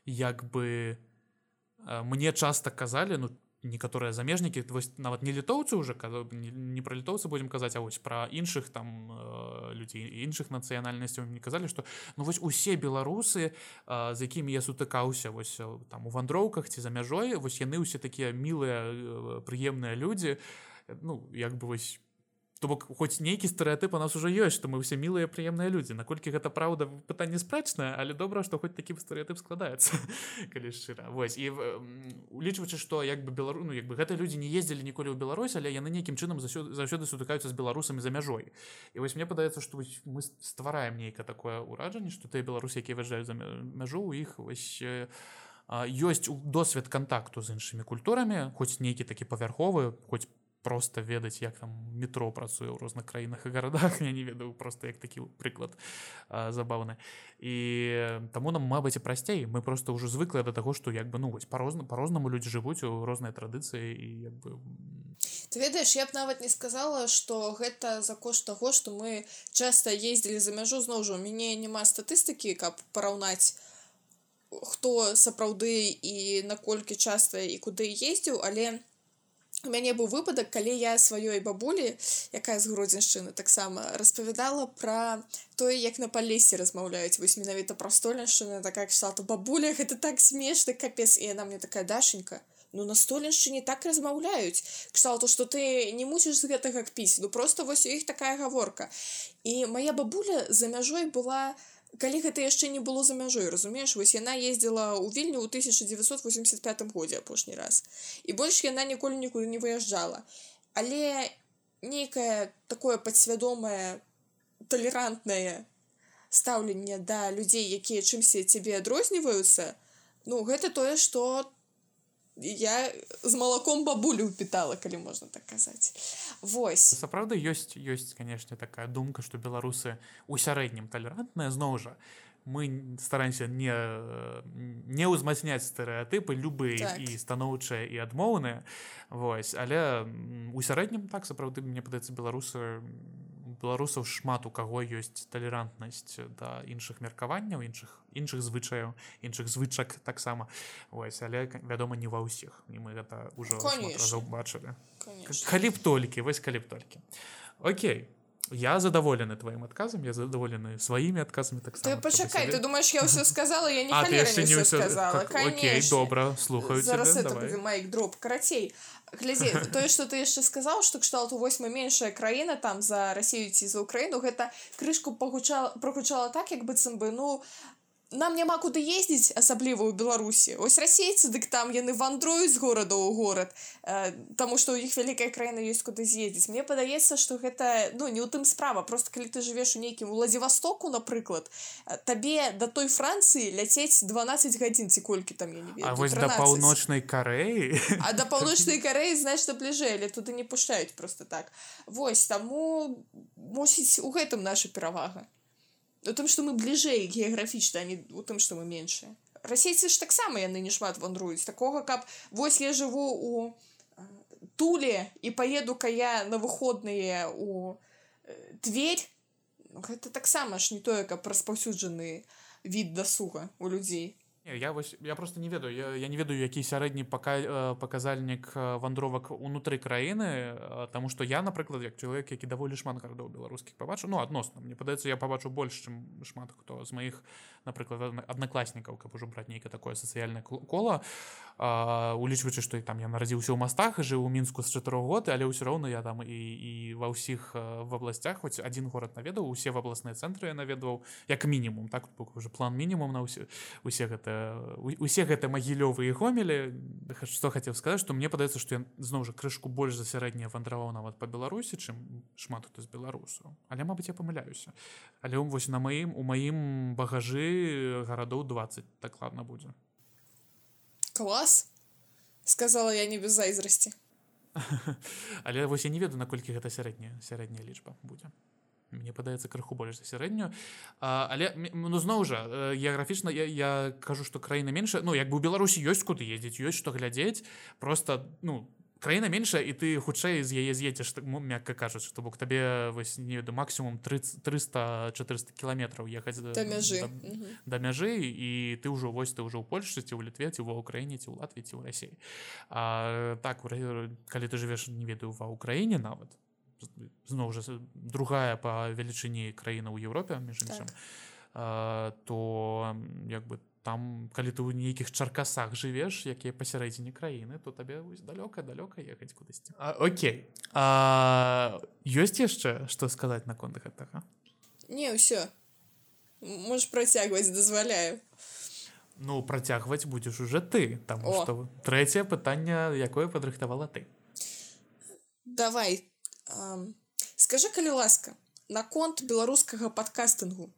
як бы не мне часто казалі ну некаторыя замежнікі вось нават не літоўцы уже не пра літоўцы будзем казаць а вось пра іншых там людзей іншых нацыянальнасцяў не казалі што ну вось усе беларусы з якімі я сутыкаўся вось там у вандроўках ці за мяжой вось яны ўсе такія мілыя прыемныя людзі ну як бы вось То бок хоць нейкі стэеатып у нас уже ёсць што мы ўсе мілыя прыемныя людзі наколькі гэта праўда пытанне спрэчнае але добра што хоць такі стэеатып складаецца калі шчыра вось і улічваючы што як бы белару ну як бы гэта людзі не ездзілі ніколі ў Беларусь але яны нейкім чынам заўсёды сутыкаюцца з беларусамі за мяжой і вось мне падаецца што мы ствараем нейка такое ўраджанне што ты беларус які выязджаюць за мяжу у іх вось ёсць досвед кантакту з іншымі культурамі хоць нейкі такі павярховы хоць просто ведаць як там метро працуе ў розных краінах і гарадах. Я не ведаю просто як такі прыклад забаўны. І таму нам мабыць і прасцей. Мы просто ўжо звыклыя да таго што як бы ну вось па-розна по-рознаму людзі жывуць у розныя традыцыі і як бы ты ведаеш я б нават не сказала что гэта за кошт таго что мы часто ездзілі за мяжу зноў жа у мяне няма статыстыкі каб параўнаць хто сапраўды і наколькі часта і куды ездзіў але я у мяне быў выпадак калі я сваёй бабулі якая з гродзеншчыны таксама распавядала пра тое як на палесе размаўляюць. Вось менавіта пра столеншчыны такая кшталту бабуля гэта так смешна капец. І яна мне такая дашенька ну на столеншчыне так размаўляюць кшталту што ты не мусіш з гэтага кпіць ну просто вось у іх такая гаворка і моя бабуля за мяжой была у калі гэта яшчэ не было за мяжой разумееш вось яна ездзіла ў вільню ў 1985 годзе апошні раз. І больш яна ніколі нікуды не выязджала але нейкае такое падсвядомае талерантнае стаўленне да людзей якія чымся цябе адрозніваюцца ну гэта тое што я з малаком бабулю пытала калі можна так казаць восьось сапраўды ёсць ёсць канешне такая думка што беларусы у сярэднім талерантная зноў жа мы стараемся не не ўзмацняць стэеатыпы любыя так. і станоўчыя і адмоўныя восьось але у сярэднім так сапраўды мне падаецца беларусы беларусаў шмат у каго ёсць талерантнасць да іншых меркаванняў іншых іншых звычаяў іншых звычак таксама. Ось але вядома не ва ўсіх. І мы гэта ўжо убачылі калі б толькі вось калі б толькі. Окей я задаволены тваім адказам я задаволены сваімі адказамі так пачакай ты думаешь я ўсё сказала я не, не ўсё... как... Окей, добра слухаю майк дроп карацей глядзі тое что ты яшчэ сказаў что кшталту восьма меншая краіна там за Росію ці за Украіну гэта крышку пагучала прагучала так як быццам бы ну нам няма куды ездзіць асабліва ў беларусі. Ось расейцы дык там яны вандруюць з горада ў горад э, Таму што ў іх вялікая краіна ёсць куды з'ездзіць. Мне падаецца што гэта ну не ў тым справа. Просто калі ты жывеш у нейкім уладзівастоку напрыклад э, табе да той францыі ляцець 12 гадзін ці колькі там я не ведаю, вось да паўночнай карэі? А да паўночнай карэі значна бліжэй але туды не пушаюць просто так. Вось таму мусіць у гэтым наша перавага у тым что мы бліжэй геаграфічна не у тым что мы меншыя расейцы ж таксама яны не шмат вандруюць. Такога каб вось я жыву у туле і поеду-ка я на выходныя у тверь гэта таксама ж не тое каб распаўсюджаны від дасуга у людзей я вось я просто не ведаю я, я не ведаю які сярэдні пака э, паказальнік э, вандровак унутры краіны э, Таму што я напрыклад як чалавек які даволі шмат гарадоў беларускіх пабачу ну адносна мне падаецца я пабачу больш чым шмат хто з маіх напрыклад аднакласнікаў каб ужо браць нейкае такое сацыяльнае кола. Улічваючы што і там я нарадзіўся ў мастах жыў у мінску з чатырох год але ўсё роўна я там і і ва ўсіх в абласцях хоць адзін горад наведаў усе в абласныя цэнтры я наведваў як мінімум так уже план мінімум на ўсе усе гэта усе гэта магілёвыя гомелі што хацеў сказаць што мне падаецца што ён зноў жа крышку больш за сярэдняе вандраваў нават па беларусі чым шмат хто з беларусаў але мабыць я памыляюся але вось на маім у маім багажы гарадоў 20 дакладна будзе клас сказала я не без зайзрасці але вось я не ведаю наколькі гэта сярэдняя сярэдняя лічба будзе мне падаецца крыху больш за сярэднюю але ну зноў жа э, геаграфічна я, я кажу што краіна меншая ну як бы у беларусі ёсць куды ездзіць ёсць што глядзець просто ну краіна меншая і ты хутчэй з яе з'едзеш мякка кажуць што бок табе вось не веду максімум 300 400 кіламетраў ехаць да мяжы да, да мяжы і ты ўжо вось ты ўжо ў польшчы ці ў літве ці ва ўкраіне ці ў латві ці ў рассіі так калі ты жывеш не ведаю ва ўкраіне нават зноў жа другая па велічыні краіна ў Еўропе між іншым так. то як бы там калі ты ў нейкіх чаркасах жывеш якія пасярэдзіне краіны то табе далёка далёка ехаць кудысьці. Окей. Ёсць яшчэ што сказаць наконт гэтага? Не ўсё. Можешь працягваць дазваляю. Ну працягваць будзеш уже ты там што трэцяе пытанне якое падрыхтавала ты. Давай скажи калі ласка наконт беларускага падкастынгу.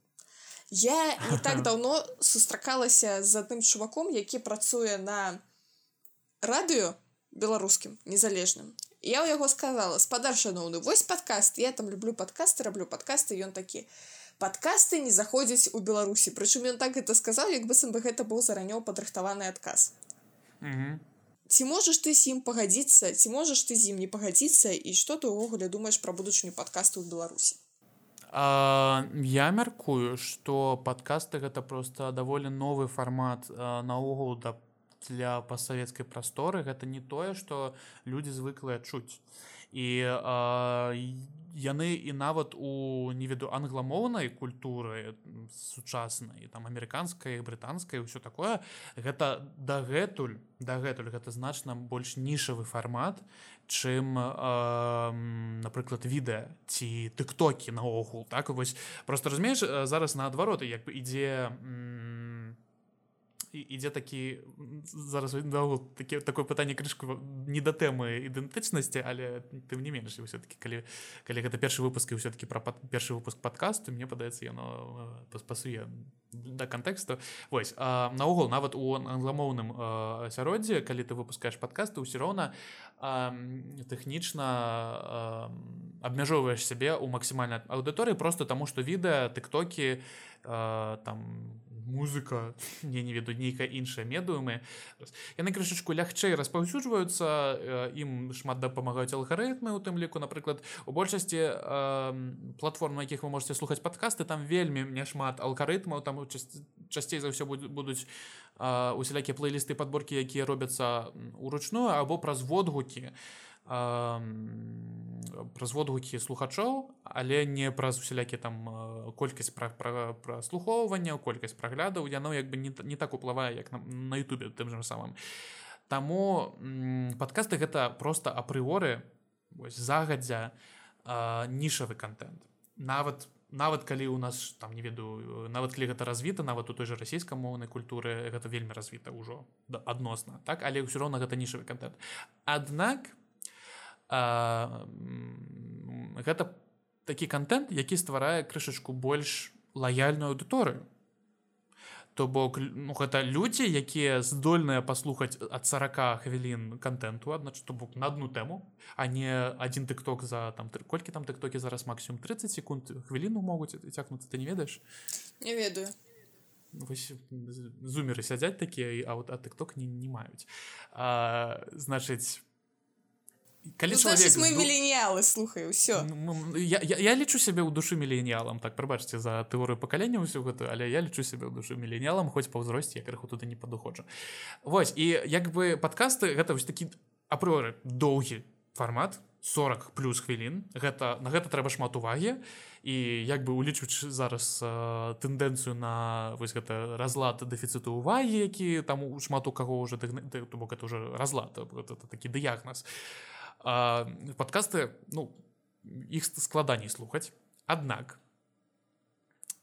Я не так давно сустракалася з адным чуваком які працуе на радыё беларускім незалежным. Я ў яго сказала спадар шаноўны вось падкаст я там люблю падкасты раблю падкасты ён такі падкасты не заходзяць у беларусі прычым ён так гэта сказаў як быццам бы гэта быў заранёў падрыхтаваны адказ ці можаш ты з ім пагадзіцца ці можаш ты з ім не пагадзіцца і што ты ўвогуле думаеш пра будучыню падкасту ў беларусі? А, я мяркую што падкасты гэта просто даволі новы фармат наогул да для пасавецкай прасторы. Гэта не тое што людзі звыклыя чуць і а, яны і нават у не веду англамоўнай культуры сучаснай там амерыканскай брытанскай ўсё такое гэта дагэтуль дагэтуль гэта значна больш нішавы фармат чым э, напрыклад відэа ці тыктокі наогул так? Вось просто разумееш зараз наадвароты як бы ідзе ідзе такі зараз такі такое пытанне крышку не да тэмы ідэнтычнасці але тым не менш все-таки калі калі гэта першы выпуск і все-таки пра першы выпуск подкасту мне падаецца яно паспасуе да кантэксту вось наогул нават у англамоўным асяроддзе калі ты выпускаеш подкасты ўсё роўна тэхнічна абмяжоўваеш сябе ў максімальнай аўдыторыі просто таму што відэа тыктокі там музыка я не веду нейкая іншая медыумы яны крышачку лягчэй распаўсюджваюцца ім шмат дапамагаюць алгарытмы у тым ліку напрыклад у большасці э, платформ якіх вы можете слухаць падкасты там вельмі мне шмат алгарытмаў там часцей за ўсё будуць усялякія плейлісты подборкі якія робяцца уручную або праз водгукі праз водгукі слухачоў але не праз усялякі там колькасць пра праслухоўвання колькасць праглядаў. Яно як бы не, не так уплывае як на, на Ютубе тым жа самым. Таму падкасты гэта просто апрыоры загадзя нішавы контент нават нават калі у нас там не ведаю нават калі гэта развіта нават у той же расійскамоўнай культуры гэта вельмі развіта ўжо адносна так? Але ўсё роўна гэта нішавы контент Аднак а, гэта такі контент які стварае крышачку больш лаяльную аўдыторыю. То бок ну, гэта людзі якія здольныя паслухаць ад 40 хвілін контенту аднач то бок на одну тэму а не один тыкток за там колькі там тыктокі зараз максимум 30 секунд хвіліну могуць цякнуцца. Ты не ведаеш? Не ведаю. Зумеры сядзяць такія а вот а тыкток не, не маюць. Значыць калі ну, чалавек... мы міленіялы слухаю ўсё я, я, я лічу сябе ў душы міленіялам так прабачце за тэорыю пакалення ўсё гэта але я лічу сябе ў душы міленіялам хоць па ўзросце я крыху туды не падыходжу Вось і як бы падкасты гэта вось такі апроры доўгі фармат 40 плюс хвілін гэта на гэта трэба шмат увагі. І як бы улічваць зараз э, тэндэнцыю на вось гэта разлад дэфіцыту увагі які там шмат у каго уже бок это уже разлад такі дыягназ а подкасты ну іх складаней слухаць аднак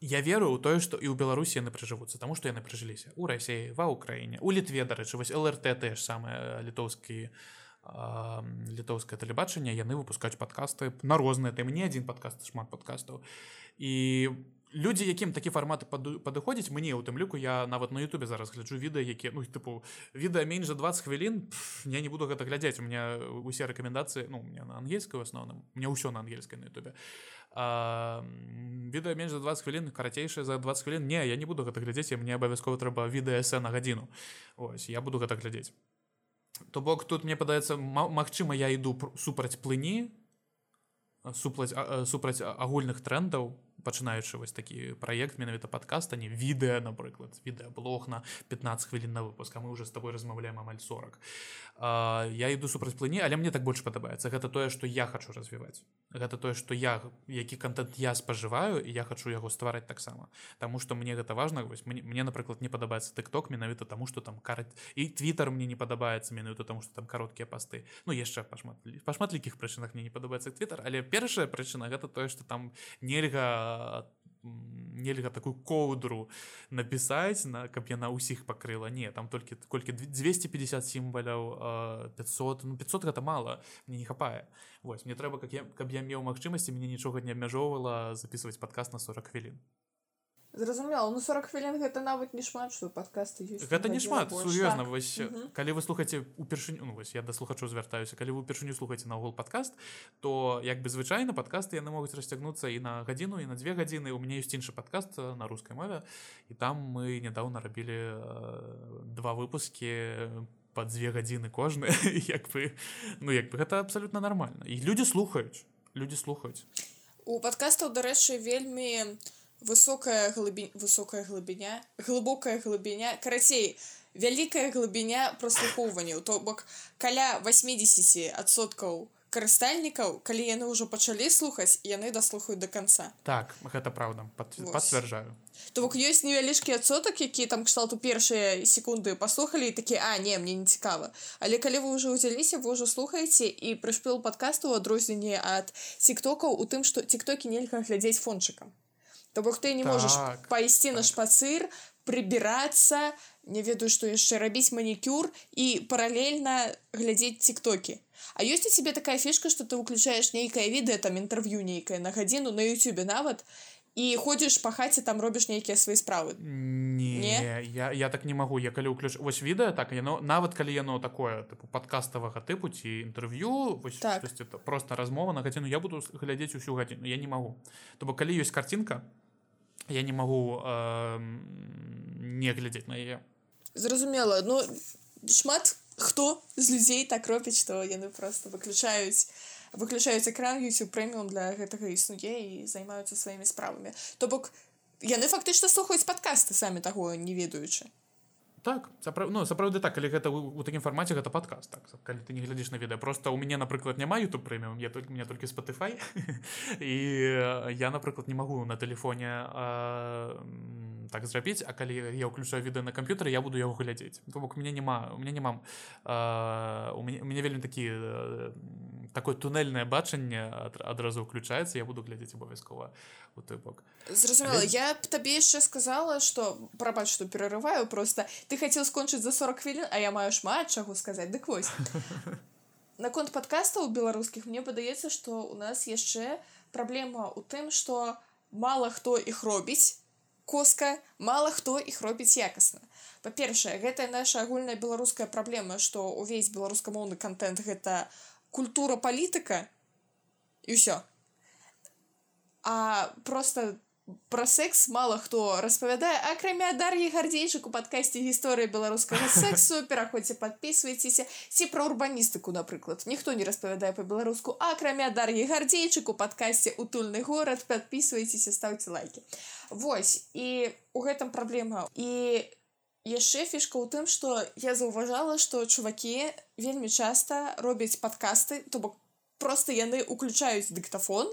я веру ў тое што і ў беларусі яны прыжывуцца таму што яны прыжыліся у рассеі ва ўкраіне у літве дарэчы вось лрт ж самае літоўскі літоўскае тэлебачанне яны выпускаюць падкасты на розныя тэмы не адзін падкаст шмат падкастаў і людзі якім такі фарматы падыходзіць мне у тым ліку я нават на Ютубе зараз гляджу відэа які ну тыпу відэа менш за 20 хвілін я не буду гэта глядзець. У меня усе рэкамендацыі ну мне на ангельскай асноўным мне ўсё на ангельскай на Ютубе відэа менш за 20 хвілін карацейшая за 20 хвілін не я не буду гэта глядзець мне абавязкова трэба відэаэсэ на гадзіну. Ось я буду гэта глядзець. То бок тут мне падаецца Мачыма я іду супраць плыні суплаць супраць агульных трендаў пачынаючы вось такі праект менавіта падкаста не відэа напрыклад відэаблог на 15 хвілін на выпуск а мы уже з тобой размаўляем амаль 40 а, я іду супраць плыні але мне так больш падабаецца гэта тое што я хочу развіваць гэта тое што я які контент я спажываю і я хочу яго ствараць таксама Таму что мне гэта важна вось мне, мне напрыклад не падабаецца тыкток менавіта таму что там караць і твиттер мне не падабаецца менавіта таму что там кароткія пасты ну яшчэ пашмат па шматлікіх прычынах мне не падабаецца твиттер але першая прычына гэта тое что там нельга нельга такую коўдру напісаць на каб яна ўсіх пакрыла не там толькі колькі 250 сімваляў 500 ну 500 гэта мало мне не хапае Вось мне трэба как я каб я меў магчымасці мне нічога не абмяжоўвала записывать падказ на 40 хвілін зразумела ну 40 хвілін гэта нават не шмат што падкасты ёсць гэта не шмат сур'ёзна так. вось Мгм. калі вы слухаце упершыню ну, вось я да слухачоў звяртаюся калі вы упершыню слухаце наогул падкаст то як бы звычайна падкасты яны могуць расцягнуцца і на гадзіну і на дзве гадзіны у мяне ёсць іншы падкаст э, на рускай мове і там мы нядаўна рабілі э, два выпускі по дзве гадзіны кожны як бы ну як бы гэта абсалютна нармальна і людзі слухаюць людзі слухаюць у падкастаў дарэчы вельмі высокая глыбі высокая глыбіня глыбокая глыбіня карацей вялікая глыбіня праслухоўванняў то бок каля 80 адсоткаў карыстальнікаў калі яны ўжо пачалі слухаць яны даслухаюць до конца. Так гэта праўда пацвярджаю. То бок ёсць невялічкі адсотак які там кшталту першыя секунды паслухалі такі а не мне не цікава але калі вы ўжо ўзяліся вы ўжо слухаеце і прышпіл падкасту адрозненне ад тиктокаў у тым што тиктокі нельга глядзець фончыкам то бок ты не можаш Так, пайсці на так. шпацыр прыбірацца не ведаю што яшчэ рабіць манікюр і паралельна глядзець тиктокі А ёсць у цябе такая фішка што ты выключаеш нейкае відэа там інтэрв'ю нейкае на гадзіну на Ютубе нават і ходзіш па хаце там робіш нейкія свае справы. Не, Не? Я, я так не магу я калі ўключ вось відэа так яно нават калі яно такое тыпу падкаставага тыпу ці інтэрв'ю вось Так. это просто размова на гадзіну я буду глядзець усю гадзіну я не магу то бок калі ёсць карцінка я не магу э, не глядзець на яе зразумела ну шмат хто з людзей так робіць што яны просто выключаюць выключаюць экран YouTube прэміум для гэтага існуе і займаюцца сваімі справамі. То бок яны фактычна слухаюць падкасты самі таго не ведаючы. Так сапра... ну сапраўды так калі гэта у такім фармаце гэта падкаст так калі ты не глядзіш на відэа. Просто у мяне напрыклад няма youtube прэміум я только мне толькі spotify. І я напрыклад не магу на тэлефоне м, так зрабіць а калі я ўключаю відэа на камп'ютары я буду яго глядзець то бок у меня няма у меня няма э, у мяне мяне вельмі такі э, такое туннельнае бачанне ад, адразу ўключаецца я буду глядзець абавязкова у той бок зразумела Але- я б табе яшчэ сказала што прабач што перарываю просто ты хацеў скончыць за 40 хвілін а я маю шмат чаго сказаць дык вось наконт падкастаў беларускіх мне падаецца што у нас яшчэ праблема ў тым што мала хто іх робіць коска мала хто іх робіць якасна па-першае гэтая наша агульная беларуская праблема што ўвесь беларускамоўны контент гэта культура палітыка і ўсё. А просто про секс мало хто распавядае акрамя дар'і гардзейчык у падкасці гісторыя беларускага сексу пераходзьце подписывайтеся ці пра урбаністыку напрыклад ніхто не распавядае по-беларуску акрамя дар'і гардзейчык у падкасці утульны горад подписывайтеся ставце лайки. Вось і у гэтым праблема і яшчэ фішка ў тым што я заўважала што чувакі вельмі часта робяць падкасты то бок просто яны уключаюць дыктафон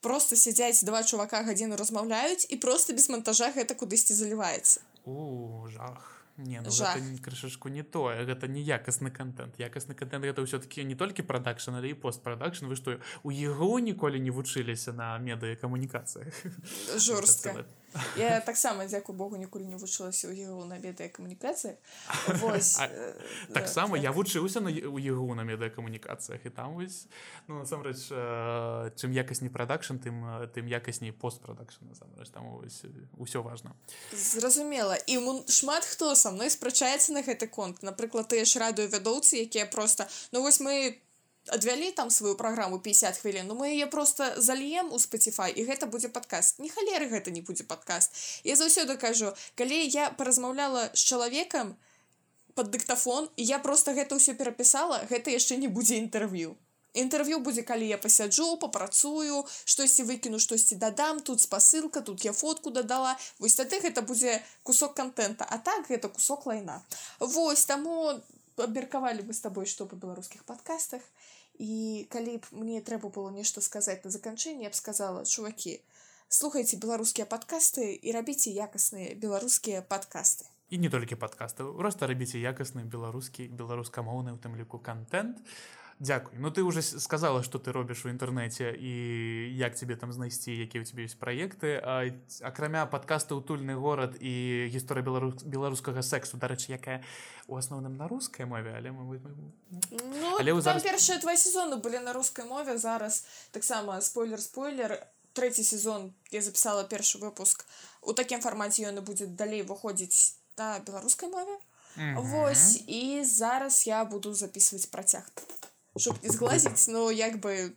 просто сядзяць два чувака гадзіну размаўляюць і просто без монтажа гэта кудысьці заліваецца у жах. Не ну гэта не- крышачку не тое гэта не якасны контент. Якасны контент гэта ўсё-таки не толькі прадакшн але і постпрадакшн вы што у яго ніколі не вучыліся на медыякамунікацыях жорстка я таксама дзякую Богу ніколі не вучылася ў яго на камунікацыях э, да, таксама так. я вучыўся на у ягу на медыякамунікацыях і там вось ну насамрэч чым якасней прадакшн тым тым якасней постпрадакшн насамрэч там усё важна зразумела і шмат хто са мной спрачаецца на гэты конт. Напрыклад тыя ж радыёвядоўцы якія просто ну вось мы адвялі там сваю праграму 50 хвілін ну мы яе просто зальем у Spotify і гэта будзе падкаст. Не халеры гэта не будзе падкаст. Я заўсёды кажу калі я паразмаўляла з чалавекам под дыктафон я просто гэта ўсё перапісала гэта яшчэ не будзе інтэрв'ю. Інтэрв'ю будзе калі я пасяджу папрацую штосьці выкіну штосьці дадам тут спасылка тут я фотку дадала. Вось тады гэта будзе кусок контента а так гэта кусок лайна. Вось таму абмеркавалі бы з табой што па беларускіх падкастах. і калі б мне трэба было нешта сказаць на заканчэнне я б сказала чувакі слухайце беларускія падкасты і рабіце якасныя беларускія падкасты і не толькі падкасты просто рабіце якасны беларускі беларускамоўны у тым ліку контент Дякуй Ну ты уже сказала что ты робіш у інтэрнэце і як тебе там знайсці якія у тебе ёсць праекты акрамя падкаста утульны горад і гісторыя беларус беларускага сексу дарэчы якая у асноўным на рускай мове але мы. Ну, Але зараз- першыя два сезоны былі на рускай мове зараз таксама спойлер спойлер трэці сезон я запісала першы выпуск у такім фармаце ён і будзе далей выходзіць на беларускай мове Вось і зараз я буду записываць працяг чтоб не зглазіць но як бы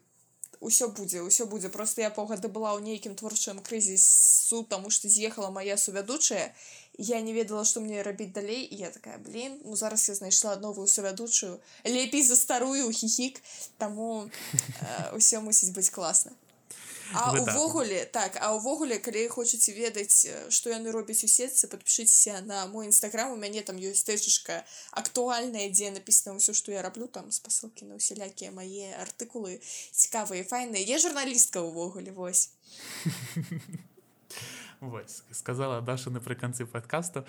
ўсё будзе ўсё будзе. Просто я паўгады была ў нейкім творчым крызісу таму што з'ехала моя сувядучая я не ведала што мне рабіць далей і я такая блин ну зараз я знайшла новую сувядучую лепей за старую хіхік таму ўсё мусіць быць класна А увогуле так а ўвогуле калі хочаце ведаць што яны робяць у сетцы подпішыцеся на мой нстаграм у мяне там ёсць тэчышка актуальная дзе напісана ўсё што я раблю там спасылкі на ўсялякія мае артыкулы цікавыя файныя я журналістка ўвогуле вось. Вось сказала Даша напрыканцы падкасту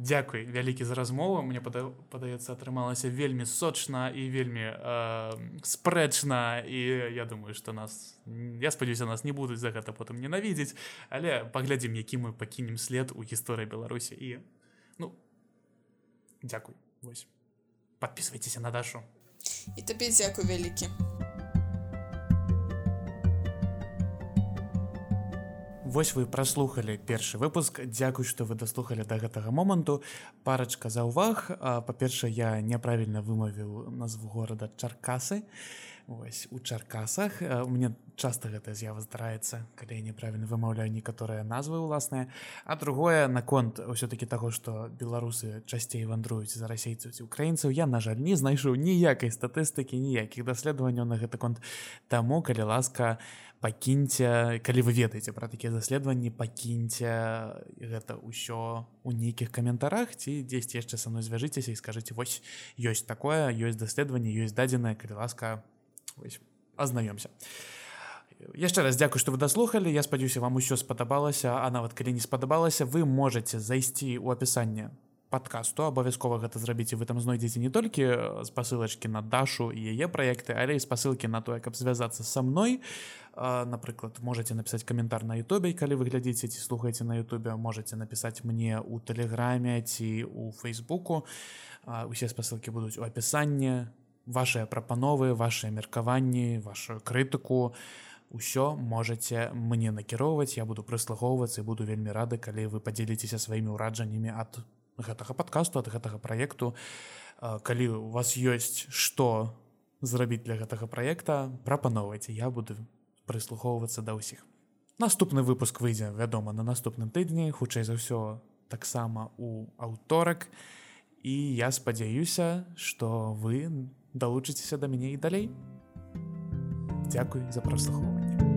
Дякуй вялікі за размову. Мне падаецца атрымалася вельмі сочна і вельмі э, спрэчна і я думаю что нас я спадзяюся нас не будуць за гэта потым ненавідзець але паглядзім які мы пакінем след у гісторыі беларусі і ну Дякуй. Вось. Подписывайтеся на дашу. І табе дзякуй вялікі Вось вы праслухалі першы выпуск. Дзякуй што вы даслухалі да гэтага моманту. Парачка за ўваг. Па-першае я няправільна вымавіў назву горада чаркасы. Вось у чаркасах. У мне часта гэта з'ява здараецца калі я неправільна вымаўляю некаторыя назвы ўласныя а другое наконт ўсё-таки таго што беларусы часцей вандруюць за расейцаў ці украінцаў я на жаль не знайшоў ніякай статыстыкі ніякіх даследаванняў на гэты конт. Таму калі ласка у пакіньце калі вы ведаеце пра такія даследаванні пакіньце гэта ўсё у нейкіх каментарах ці дзесьці яшчэ са мной звяжыцеся і скажыце вось ёсць такое ёсць даследаванне ёсць дадзеная калі ласка азнаёмся яшчэ раз дзякую што вы даслухалі. Я спадзяюся вам усё спадабалася а нават калі не спадабалася вы можете зайсці ў апісанне подкасту абавязкова гэта зрабіць вы там знойдзеце не толькі спасылачкі на дашу і яе праекты але і спасылкі на тое каб звязацца са мной. Напрыклад можете напісаць каментар на Ютубе калі вы глядзіце ці слухаеце на Ютубе. Можете напісаць мне у тэлеграме ці у фейсбуку. Усе спасылкі будуць у апісанні ваши прапановы ваши меркаванні вашу крытыку ўсё можете мне накіроўваць. Я буду прыслухоўвацца і буду вельмі рады калі вы падзеліцеся сваімі ўраджаннямі ад у гэтага подкасту ад гэтага проекту калі у вас ёсць что зрабіць для гэтага проекта прапаноўвайце я буду прыслухоўвацца да ўсіх. Наступны выпуск выйдзе вядома на наступным тыдні хутчэй за ўсё таксама у аўторак. І я спадзяюся что вы далучыцеся да мяне і далей. Дякуй за праслухоўванне